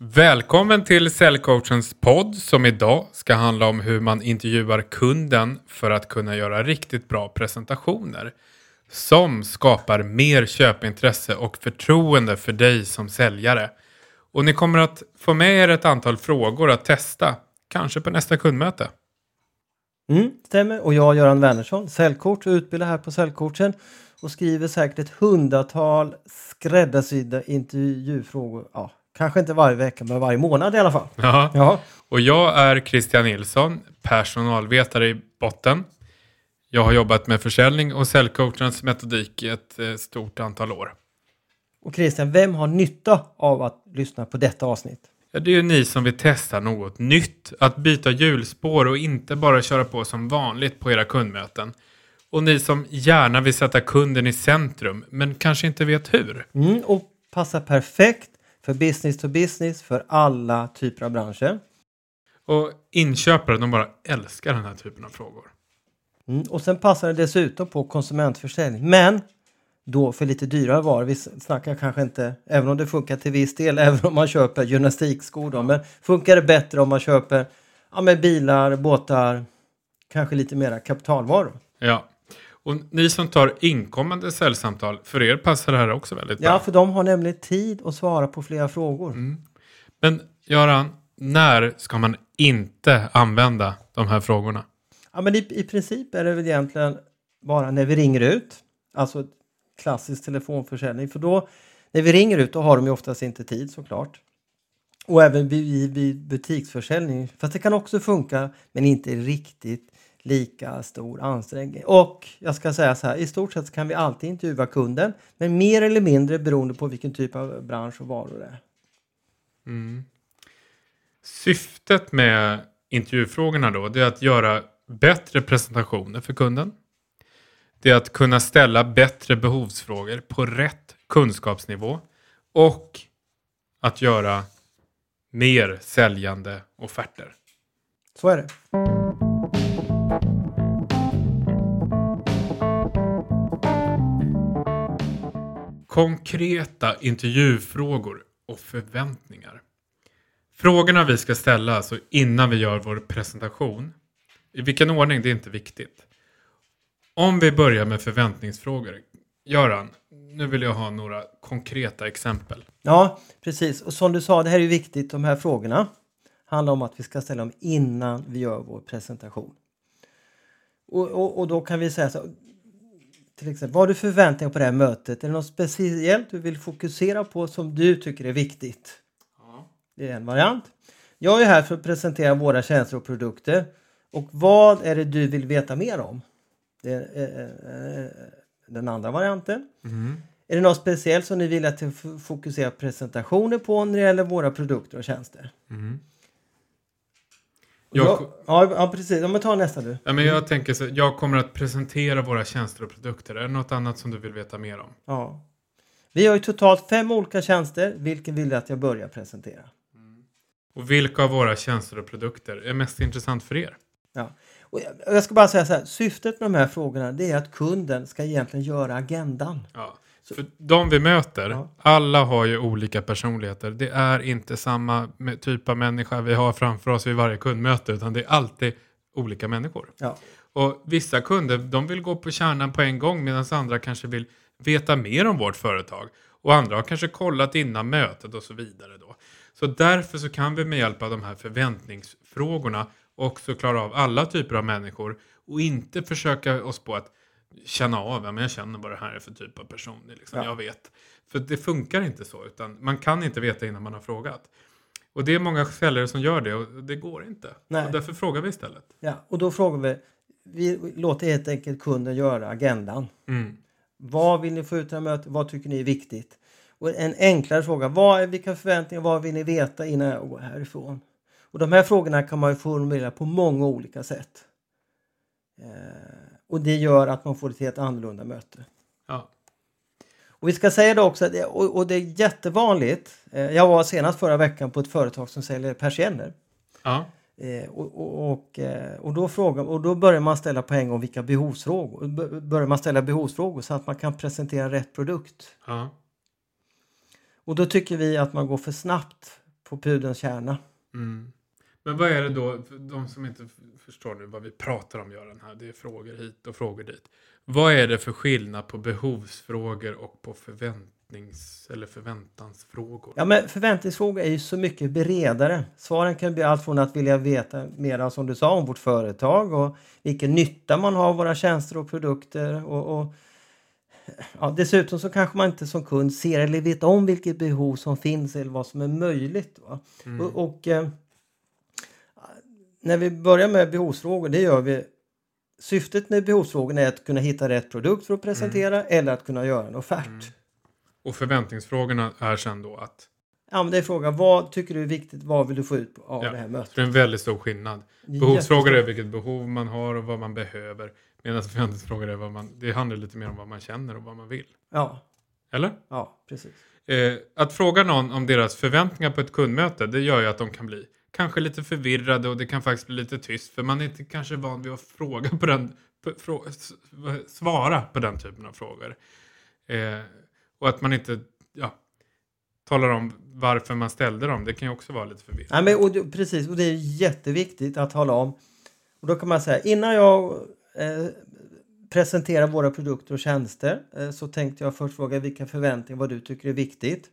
Välkommen till Säljcoachens podd som idag ska handla om hur man intervjuar kunden för att kunna göra riktigt bra presentationer som skapar mer köpintresse och förtroende för dig som säljare. Och ni kommer att få med er ett antal frågor att testa, kanske på nästa kundmöte. Mm, stämmer. Och jag, Göran Wernersson, säljcoach och utbildar här på Säljcoachen och skriver säkert ett hundratal skräddarsydda intervjufrågor. Ja, kanske inte varje vecka, men varje månad i alla fall. Ja. Ja, Och jag är Christian Nilsson, personalvetare i botten. Jag har jobbat med försäljning och säljcoachens metodik i ett eh, stort antal år. och Christian, vem har nytta av att lyssna på detta avsnitt? Ja, det är ju ni som vill testa något nytt, att byta hjulspår och inte bara köra på som vanligt på era kundmöten. Och ni som gärna vill sätta kunden i centrum, men kanske inte vet hur. Mm, och passar perfekt för business to business, för alla typer av branscher. Och inköpare, de bara älskar den här typen av frågor. Mm, och sen passar det dessutom på konsumentförsäljning. Men då för lite dyrare varor. Vi snackar kanske inte, även om det funkar till viss del, även om man köper gymnastikskor. Då, men funkar det bättre om man köper ja, med bilar, båtar, kanske lite mera kapitalvaror. Ja. Och ni som tar inkommande säljsamtal, för er passar det här också väldigt bra. Ja, för de har nämligen tid att svara på flera frågor. Men Göran, när ska man inte använda de här frågorna? Ja, men i, i princip är det väl egentligen bara när vi ringer ut, alltså klassisk telefonförsäljning. För då, när vi ringer ut, då har de ju oftast inte tid såklart. Och även vid, vid butiksförsäljning. Fast det kan också funka, men inte riktigt lika stor ansträngning. Och jag ska säga så här, i stort sett kan vi alltid intervjua kunden, men mer eller mindre beroende på vilken typ av bransch och varor det är. Syftet med intervjufrågorna då, det är att göra bättre presentationer för kunden. Det är att kunna ställa bättre behovsfrågor på rätt kunskapsnivå och att göra mer säljande offerter. Så är det. Konkreta intervjufrågor och förväntningar. Frågorna vi ska ställa alltså innan vi gör vår presentation. I vilken ordning, det är inte viktigt. Om vi börjar med förväntningsfrågor. Göran, nu vill jag ha några konkreta exempel. Ja, precis. Och som du sa, det här är ju viktigt. De här frågorna handlar om att vi ska ställa dem innan vi gör vår presentation. Och, och, och då kan vi säga så till exempel, vad har du förväntningar på det här mötet? Är det något speciellt du vill fokusera på som du tycker är viktigt? Det är en variant. Jag är här för att presentera våra tjänster och produkter. Och vad är det du vill veta mer om? Det är eh, eh, den andra varianten. Är det något speciellt som ni vill att jag f- fokuserar presentationer på när det gäller våra produkter och tjänster? Jag, Ja, ja, ja, precis. Om vi tar nästa du. ja, men jag tänker så, jag kommer att presentera våra tjänster och produkter. Är det något annat som du vill veta mer om? Ja. Vi har ju totalt fem olika tjänster. Vilken vill du att jag börjar presentera? Och vilka av våra tjänster och produkter är mest intressant för er? Ja. Och jag, jag ska bara säga så här. Syftet med de här frågorna det är att kunden ska egentligen göra agendan. Ja. För de vi möter, Ja. alla har ju olika personligheter. Det är inte samma typ av människa vi har framför oss vid varje kundmöte, utan det är alltid olika människor. Ja. Och vissa kunder, de vill gå på kärnan på en gång, medan andra kanske vill veta mer om vårt företag. Och andra har kanske kollat innan mötet och så vidare då. Så därför så kan vi med hjälp av de här förväntningsfrågorna också klara av alla typer av människor och inte försöka oss på att känna av, ja, men jag känner vad det här är för typ av person. Liksom, Ja. Jag vet. För det funkar inte så, utan man kan inte veta innan man har frågat. Och det är många säljare som gör det och det går inte. Nej. Och därför frågar vi istället. Ja, och då frågar vi. Vi låter helt enkelt kunden göra agendan. Mm. Vad vill ni få ut av mötet? Vad tycker ni är viktigt? Och en enklare fråga. Vad är, vilka förväntningar? Vad vill ni veta innan jag går härifrån? Och de här frågorna kan man ju formulera på många olika sätt. Eh, och det gör att man får ett helt annorlunda möte. Ja. Och vi ska säga det också, och, det är jättevanligt. Eh, jag var senast förra veckan på ett företag som säljer persienner. Ja. Eh, och, och, och, eh, och, då frågar, och då börjar man ställa poäng om vilka behovsfrågor. Börjar man ställa behovsfrågor så att man kan presentera rätt produkt. ja. Och då tycker vi att man går för snabbt på pudelns kärna. Mm. Men vad är det då, för de som inte förstår nu vad vi pratar om Göran här, det är frågor hit och frågor dit. Vad är det för skillnad på behovsfrågor och på förväntnings eller förväntansfrågor? Ja, men förväntningsfrågor är ju så mycket bredare. Svaren kan bli allt från att vilja veta mer som du sa om vårt företag och vilken nytta man har av våra tjänster och produkter. Och, och, ja, dessutom så kanske man inte som kund ser eller vet om vilket behov som finns eller vad som är möjligt. Va? Mm. Och, och eh, när vi börjar med behovsfrågor, det gör vi Syftet med behovsfrågorna är att kunna hitta rätt produkt för att presentera eller att kunna göra en offert. Mm. Och förväntningsfrågorna är sen då att, Ja, men det är frågan, vad tycker du är viktigt? Vad vill du få ut av Ja, det här mötet? det är en väldigt stor skillnad. Behovsfrågor är vilket behov man har och vad man behöver. Medan förväntningsfrågor är vad man, det handlar lite mer om vad man känner och vad man vill. Ja, Eller? ja, precis. Eh, att fråga någon om deras förväntningar på ett kundmöte, det gör ju att de kan bli kanske lite förvirrade och det kan faktiskt bli lite tyst för man är inte kanske van vid att fråga på den, på, frå, svara på den typen av frågor. Eh, och att man inte ja, talar om varför man ställde dem, det kan ju också vara lite förvirrande. Ja, men, och det, precis, och det är jätteviktigt att tala om. Och då kan man säga, innan jag eh, presenterar våra produkter och tjänster eh, så tänkte jag först fråga vilka förväntningar, vad du tycker är viktigt.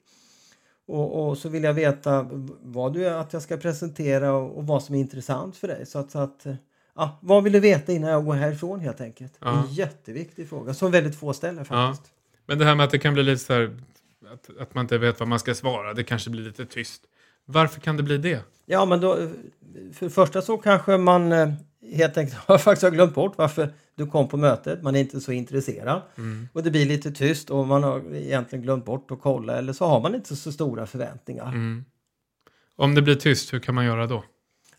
Och, och så vill jag veta vad du att jag ska presentera och, och vad som är intressant för dig. Så att, så att eh, ja, vad vill du veta innan jag går härifrån helt enkelt? Ja. En jätteviktig fråga som väldigt få ställer faktiskt. Men det här med att det kan bli lite så här, att, att man inte vet vad man ska svara, det kanske blir lite tyst. Varför kan det bli det? Ja, men då, för det första så kanske man eh, helt enkelt har faktiskt har glömt bort varför du kom på mötet. Man är inte så intresserad Mm. och det blir lite tyst och man har egentligen glömt bort att kolla eller så har man inte så stora förväntningar. Mm. Om det blir tyst, hur kan man göra då?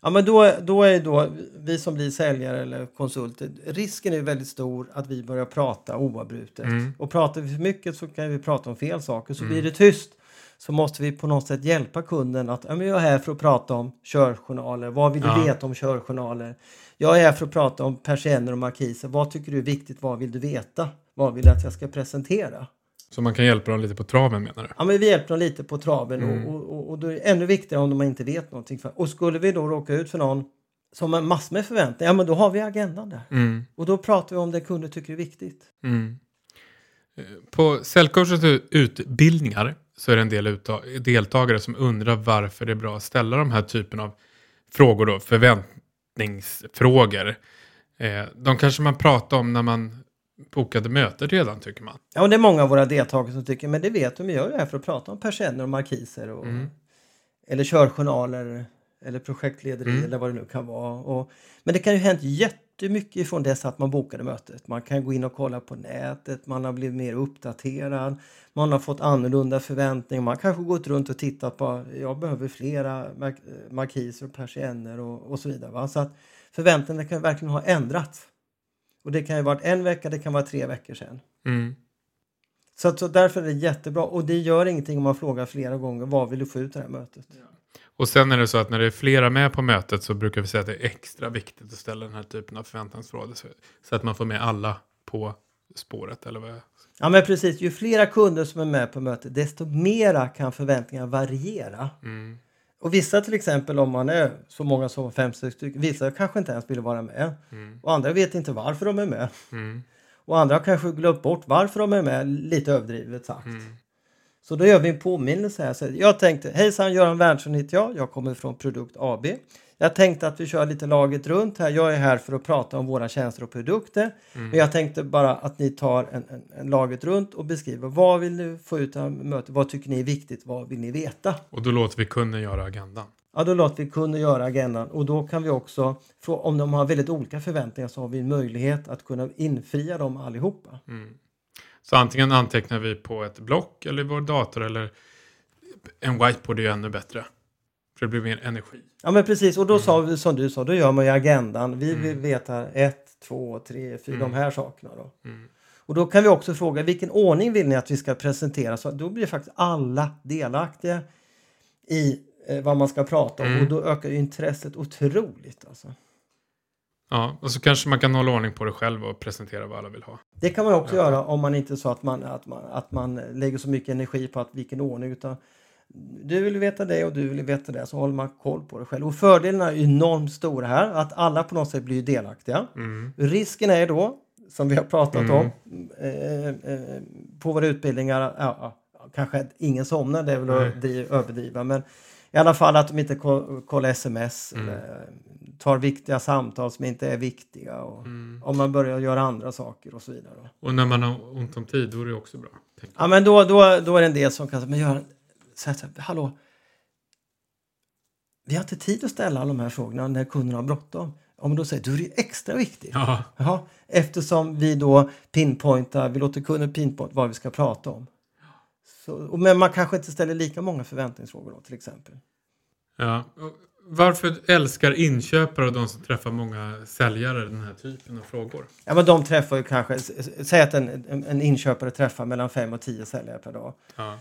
Ja, men då, då är då vi som blir säljare eller konsulter, risken är väldigt stor att vi börjar prata oavbrutet. Mm. Och pratar vi för mycket så kan vi prata om fel saker. Så blir det tyst så måste vi på något sätt hjälpa kunden att jag är här för att prata om körjournaler. Vad vill du Ja. veta om körjournaler? Jag är här för att prata om persienner och markiser. Vad tycker du är viktigt? Vad vill du veta? Vad vill du att jag ska presentera? Så man kan hjälpa dem lite på traven menar du? Ja, men vi hjälper dem lite på traven Mm. och, och, och, då är det ännu viktigare om de inte vet någonting. Och skulle vi då råka ut för någon som har massor med förväntningar, ja men då har vi agendan där. Mm. Och då pratar vi om det kunder tycker är viktigt. Mm. Eh, På u- utbildningar så är det en del deltagare som undrar varför det är bra att ställa de här typen av frågor, då, förväntningsfrågor. Eh, de kanske man pratar om när man bokade mötet redan tycker man. Ja, och det är många av våra deltagare som tycker, men det vet de, jag är ju här för att prata om persienner och markiser och, Mm. eller körjournaler eller projektlederi Mm. eller vad det nu kan vara. Och, men det kan ju hänt jättemycket ifrån dess att man bokade mötet. Man kan gå in och kolla på nätet, man har blivit mer uppdaterad, man har fått annorlunda förväntningar, man kanske gått runt och tittat på, jag behöver flera mark markiser och persienner och, och så vidare. Va? Så att förväntningarna kan verkligen ha ändrats. Och det kan ju varit en vecka, det kan vara tre veckor sedan. Mm. Så, att, så därför är det jättebra. Och det gör ingenting om man frågar flera gånger vad vill du få ut det här mötet. Och sen är det så att när det är flera med på mötet så brukar vi säga att det är extra viktigt att ställa den här typen av förväntansfrågor. Så, att man får med alla på spåret. Eller vad. Ja men precis, ju flera kunder som är med på mötet desto mera kan förväntningarna variera. Mm. Och vissa till exempel om man är så många som fem, sex stycken, vissa kanske inte ens vill vara med. Mm. Och andra vet inte varför de är med. Mm. Och andra kanske glömt bort varför de är med, lite överdrivet sagt. Så då gör vi en påminnelse här. Så jag tänkte, hejsan Göran Werntsson heter jag. Jag kommer från Produkt AB. Jag tänkte att vi kör lite laget runt här. Jag är här för att prata om våra tjänster och produkter. Mm. Men jag tänkte bara att ni tar en, en, en laget runt och beskriver vad vill ni få ut av mötet? Vad tycker ni är viktigt? Vad vill ni veta? Och då låter vi kunden göra agendan. Ja, då låter vi kunden göra agendan och då kan vi också, om de har väldigt olika förväntningar så har vi en möjlighet att kunna infria dem allihopa. Mm. Så antingen antecknar vi på ett block eller i vår dator eller en whiteboard är ju ännu bättre. För det blir mer energi. Ja men precis och då sa vi som du sa, då gör man ju agendan. Vi vill Mm. veta ett, två, tre, fyra, Mm. de här sakerna då. Mm. Och då kan vi också fråga vilken ordning vill ni att vi ska presentera? Så då blir faktiskt alla delaktiga i eh, vad man ska prata om Mm. och då ökar ju intresset otroligt. Alltså. Ja, och så kanske man kan hålla ordning på det själv och presentera vad alla vill ha. Det kan man också Ja. göra om man inte så att man, att, man, att man lägger så mycket energi på att vilken ordning utan Du vill veta det och du vill veta det, så håller man koll på det själv. Och fördelarna är enormt stora här, att alla på något sätt blir delaktiga. Mm. Risken är då, som vi har pratat om eh, eh, på våra utbildningar, ja, kanske ingen somnar, det är väl att driv, överdriva, men i alla fall att de inte ko- kollar sms eller tar viktiga samtal som inte är viktiga och om man börjar göra andra saker och så vidare. Då. Och när man har ont om tid, då är det också bra. Ja, men då, då, då är det en del som kan säga, men gör, så här, så här, hallå, vi har inte tid att ställa alla de här frågorna när kunderna har bråttom. Om då säger du, är det extra viktigt. Ja, Jaha, eftersom vi då pinpointar, vi låter kunden pinpointa vad vi ska prata om. Så, men man kanske inte ställer lika många förväntningsfrågor då till exempel. ja. Varför älskar inköpare och de som träffar många säljare den här typen av frågor? Ja, men de träffar ju kanske, säg att en, en, inköpare träffar mellan 5 och 10 säljare per dag. Ja.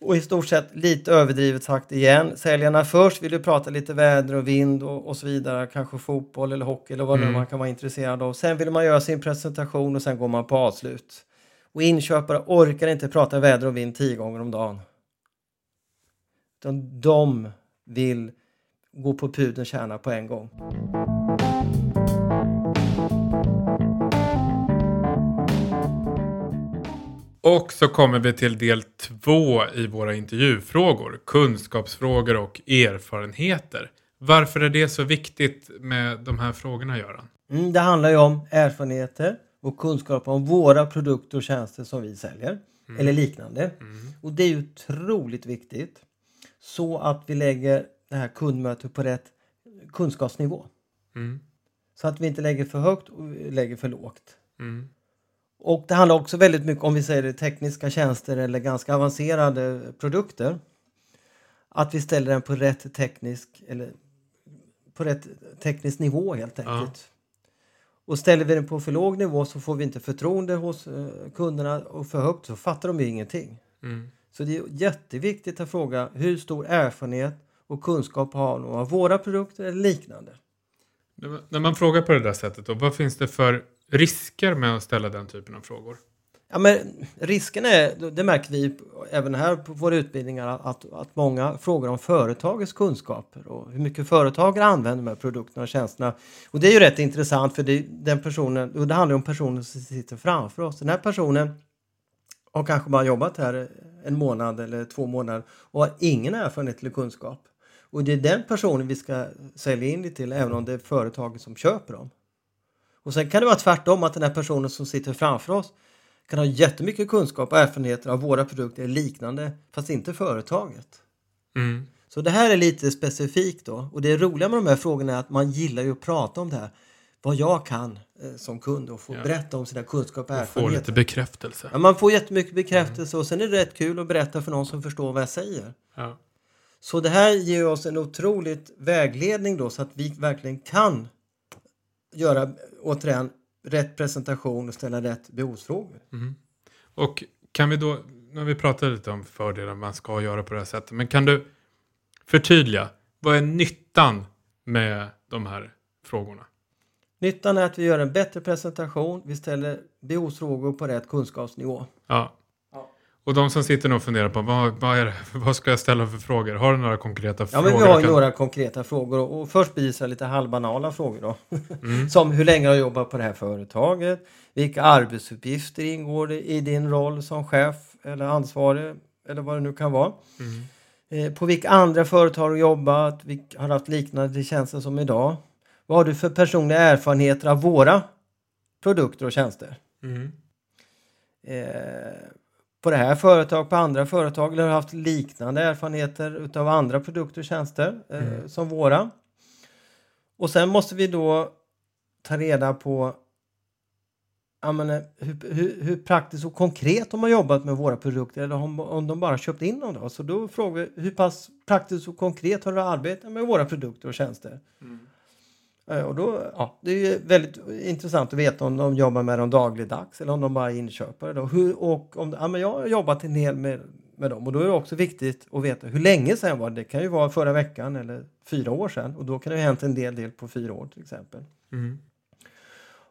Och i stort sett lite överdrivet sagt igen. Säljarna först vill du prata lite väder och vind och, och så vidare. Kanske fotboll eller hockey eller vad Mm. man kan vara intresserad av. Sen vill man göra sin presentation och sen går man på avslut. Och inköpare orkar inte prata väder och vind tio gånger om dagen. Utan de vill gå på pudelns kärna på en gång. Och så kommer vi till del två i våra intervjufrågor. Kunskapsfrågor och erfarenheter. Varför är det så viktigt med de här frågorna, Göran? Mm, det handlar ju om erfarenheter och kunskap om våra produkter och tjänster som vi säljer. Eller liknande. Och det är ju otroligt viktigt. Så att vi lägger det här kundmötet på rätt kunskapsnivå. Mm. Så att vi inte lägger för högt och lägger för lågt. Mm. Och det handlar också väldigt mycket om vi säger det, tekniska tjänster eller ganska avancerade produkter. Att vi ställer den på rätt teknisk eller på rätt teknisk nivå helt enkelt. Och ställer vi den på för låg nivå så får vi inte förtroende hos eh, kunderna och för högt så fattar de ju ingenting. Mm. Så det är jätteviktigt att fråga hur stor erfarenhet och kunskap har de av våra produkter eller liknande. När man- frågar på det där sättet, då, vad finns det för risker med att ställa den typen av frågor? Ja, men risken är, det märker vi även här på våra utbildningar, att, att många frågar om företagets kunskaper och hur mycket företagare använder de här produkterna och tjänsterna. Och det är ju rätt intressant för det, den personen, och det handlar om personen som sitter framför oss. Den här personen har kanske bara jobbat här en månad eller två månader och har ingen erfarenhet eller kunskap. Och det är den personen vi ska sälja in det till även om det är företaget som köper dem. Och sen kan det vara tvärtom att den här personen som sitter framför oss kan ha jättemycket kunskap och erfarenheter av våra produkter liknande fast inte företaget. Mm. Så det här är lite specifikt då och det roliga med de här frågorna är att man gillar ju att prata om det här. Vad jag kan eh, som kund och få Ja. berätta om sina kunskaper och Och få erfarenheter. lite bekräftelse. Ja, man får jättemycket bekräftelse och sen är det rätt kul att berätta för någon som förstår vad jag säger. Ja. Så det här ger oss en otroligt vägledning då så att vi verkligen kan göra återigen rätt presentation och ställa rätt behovsfrågor. Och kan vi då, när vi pratar lite om fördelar man ska göra på det här sättet, men kan du förtydliga, vad är nyttan med de här frågorna? Nyttan är att vi gör en bättre presentation, vi ställer behovsfrågor på rätt kunskapsnivå. Ja. Ja. Och de som sitter nu och funderar på vad, vad, är vad ska jag ställa för frågor? Har du några konkreta Ja, frågor? men vi har kan- några konkreta frågor och och först blir det så lite halvbanala frågor då. Mm. Som hur länge har du jobbat på det här företaget? Vilka arbetsuppgifter ingår det i din roll som chef eller ansvarig eller vad det nu kan vara? Mm. Eh, På vilka andra företag har du jobbat? Vilka har haft liknande tjänster som idag? Vad har du för personliga erfarenheter av våra produkter och tjänster? Mm. Eh, på det här företaget, på andra företag, eller har haft liknande erfarenheter utav andra produkter och tjänster eh, Mm. som våra? Och sen måste vi då ta reda på ja, men, eh, hur, hur, hur praktiskt och konkret de har jobbat med våra produkter eller om, om de bara köpt in dem. Då. Så då frågar vi hur pass praktiskt och konkret har du arbetat med våra produkter och tjänster? Eh, Och då, ja, det är ju väldigt intressant att veta om de jobbar med dem dagligdags eller om de bara är inköpare. Då. Hur, och om, ja, men jag har jobbat en hel med, med dem och då är det också viktigt att veta hur länge sedan var det. Det kan ju vara förra veckan eller fyra år sedan och då kan det ha hänt en del del på fyra år till exempel. Mm.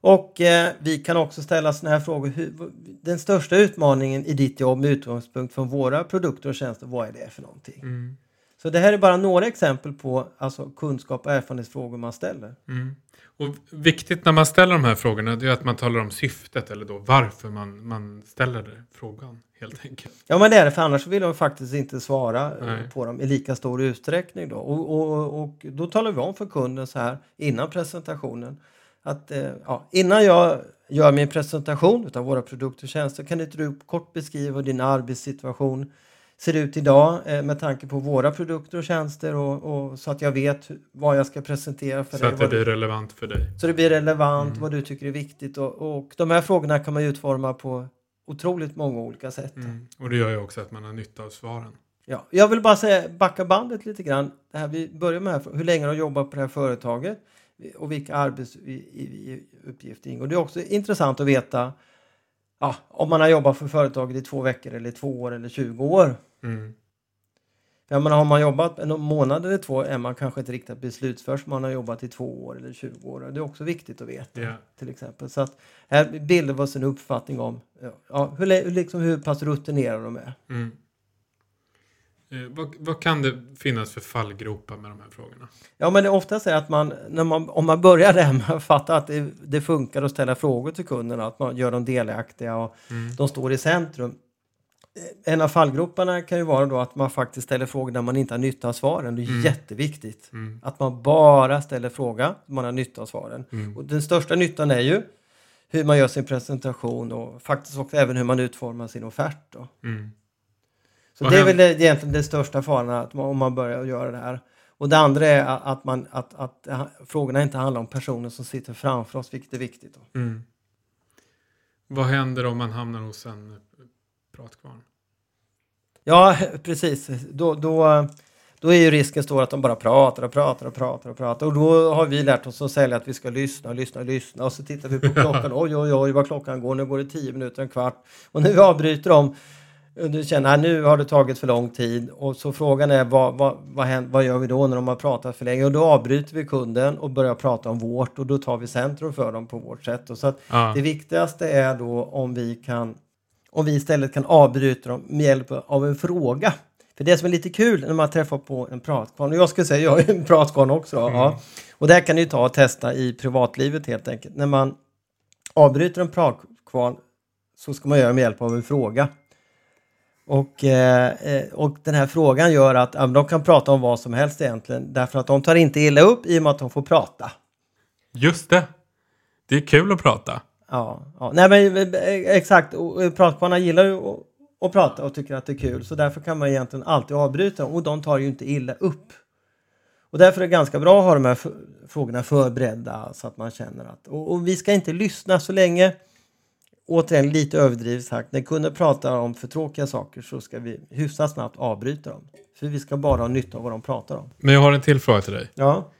Och eh, vi kan också ställa sådana här frågor. Hur, den största utmaningen i ditt jobb med utgångspunkt från våra produkter och tjänster, vad är det för någonting? Mm. Så det här är bara några exempel på alltså, kunskap och erfarenhetsfrågor man ställer. Mm. Och viktigt när man ställer de här frågorna det är att man talar om syftet eller då varför man, man ställer det, frågan helt enkelt. Ja men det är det, för annars vill de faktiskt inte svara eh, Nej. på dem i lika stor utsträckning. Då. Och, och, och då talar vi om för kunden så här innan presentationen att eh, ja, innan jag gör min presentation av våra produkter och tjänster kan inte du kort beskriva din arbetssituation ser ut idag eh, med tanke på våra produkter och tjänster och, och så att jag vet vad jag ska presentera för Så dig. att det du- blir relevant för dig. så det blir relevant, Mm. vad du tycker är viktigt. Och, och de här frågorna kan man utforma på otroligt många olika sätt. Mm. Och det gör ju också att man har nytta av svaren. Ja, jag vill bara säga, backa bandet lite grann. Det här, vi börjar med här, hur länge har du jobbat på det här företaget och vilka arbetsuppgifter ingår. Det är också intressant att veta ja, om man har jobbat för företaget i två veckor eller två år eller 20 år. Mm. Jag menar, har man jobbat en månad eller två är man kanske inte riktigt beslutsför som man har jobbat i två år eller 20 år. Det är också viktigt att veta Ja. till exempel. Så att här bildar vi oss en uppfattning om ja, hur, liksom, hur pass rutinerade de är. Mm. Eh, vad, vad kan det finnas för fallgropar med de här frågorna? Ja, men det är oftast är att man, när man, om man börjar där med att fatta att det, det funkar att ställa frågor till kunderna, att man gör dem delaktiga och Mm. de står i centrum. Eh, En av fallgroparna kan ju vara då att man faktiskt ställer frågor där man inte har nytta av svaren. Det är Mm. jätteviktigt. Mm. Att man bara ställer fråga, man har nytta av svaren. Mm. Och den största nyttan är ju hur man gör sin presentation och faktiskt också även hur man utformar sin offert. Mm. Så Vad det är väl egentligen den största faran att man, om man börjar göra det här. Och det andra är att, att, man, att, att ha- frågorna inte handlar om personer som sitter framför oss, vilket är viktigt. Mm. Vad händer om man hamnar hos en pratkvarn? Ja, precis. Då, då, då är ju risken stor att de bara pratar och pratar och pratar och pratar. Och då har vi lärt oss att sälja att vi ska lyssna och lyssna och lyssna. Och så tittar vi på klockan. Oj, oj, oj, vad klockan går. Nu går det tio minuter, en kvart. Och nu avbryter de. Och Du känner att nu har det tagit för lång tid. Och så frågan är vad, vad, vad, händer, vad gör vi då när de har pratat för länge? Och då avbryter vi kunden och börjar prata om vårt. Och då tar vi centrum för dem på vårt sätt. Och så Ja. det viktigaste är då om vi kan om vi istället kan avbryta dem med hjälp av en fråga. För det som är lite kul när man träffar på en pratkvarn, och jag ska säga jag är en pratkvarn också, ja. och det här kan ni ta och testa i privatlivet helt enkelt. När man avbryter en pratkvarn så ska man göra med hjälp av en fråga. Och, eh, eh, och den här frågan gör att ja, de kan prata om vad som helst egentligen, därför att de tar inte illa upp i och med att de får prata. Just det. Det är kul att prata. Ja, ja. Nej, men, eh, exakt. Och eh, Pratkvarnar gillar ju att, prata och tycker att det är kul. Så därför kan man egentligen alltid avbryta dem och de tar ju inte illa upp. Och därför är det ganska bra att ha de här frågorna förberedda så att man känner att... Och, och vi ska inte lyssna så länge, återigen lite överdrivet sagt, när kunder pratar om för tråkiga saker så ska vi hyfsat snabbt avbryta dem. För vi ska bara ha nytta av vad de pratar om. Men jag har en till fråga till dig. Ja,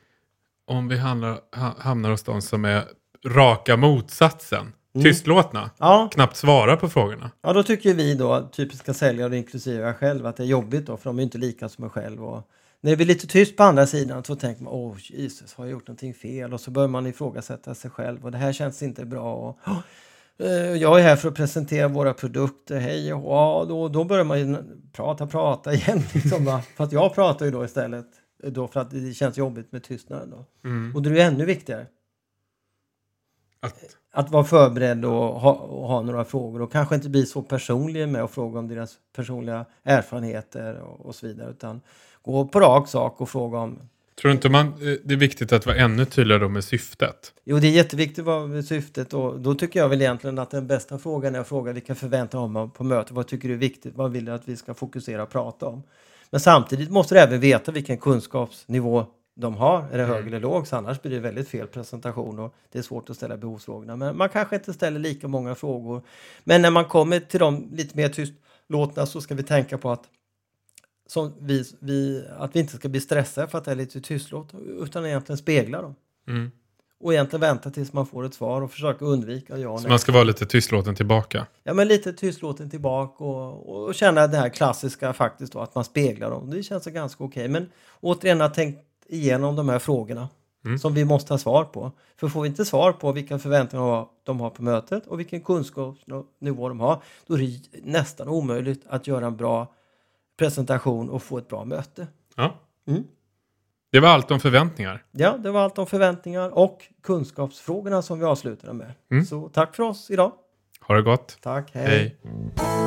Om vi hamnar, ha, hamnar hos de som är raka motsatsen. Mm. Tystlåtna. ja Knappt svarar på frågorna. Ja, då tycker vi då, typiska säljare inklusive jag själv, att det är jobbigt då, för de är inte lika som jag själv. Och när det blir lite tyst på andra sidan så tänker man, åh Jesus, har jag gjort någonting fel? Och så börjar man ifrågasätta sig själv och det här känns inte bra. Och, "Åh, eh, jag är här för att presentera våra produkter, hej och ja, då, då börjar man ju prata, prata igen. Liksom, va? Fast jag pratar ju då istället, eh, då för att det känns jobbigt med tystnaden. Då. Mm. Och det är ju ännu viktigare Att, att vara förberedd och ha, och ha några frågor och kanske inte bli så personlig med att fråga om deras personliga erfarenheter och, och så vidare utan gå på rak sak och fråga om tror du inte man, eh, det är viktigt att vara ännu tydligare med syftet? Jo, det är jätteviktigt vad med syftet och då tycker jag väl egentligen att den bästa frågan är att fråga vilka förväntan har man på mötet? Vad tycker du är viktigt? Vad vill du att vi ska fokusera och prata om? Men samtidigt måste du även veta vilken kunskapsnivå de har. Är det hög eller låg? Så annars blir det väldigt fel presentation och det är svårt att ställa behovsfrågorna. Men man kanske inte ställer lika många frågor. Men när man kommer till de lite mer tystlåtna så ska vi tänka på att som vi, vi, att vi inte ska bli stressade för att det är lite tystlåt utan egentligen spegla dem Mm. och egentligen vänta tills man får ett svar och försöka undvika ja Så man ska vara lite tystlåten tillbaka. Ja, men lite tystlåten tillbaka och, och känna det här klassiska faktiskt då, att man speglar dem. Det känns ganska okej. Men återigen, att tänkt igenom de här frågorna. Mm. som vi måste ha svar på. För får vi inte svar på vilka förväntningar de har på mötet och vilken kunskapsnivå de har, då är det nästan omöjligt att göra en bra presentation och få ett bra möte. Ja. Mm. Det var allt om förväntningar. Ja, det var allt om förväntningar och kunskapsfrågorna som vi avslutade med. Mm. Så tack för oss idag. Ha det gott. Tack, Hej. hej.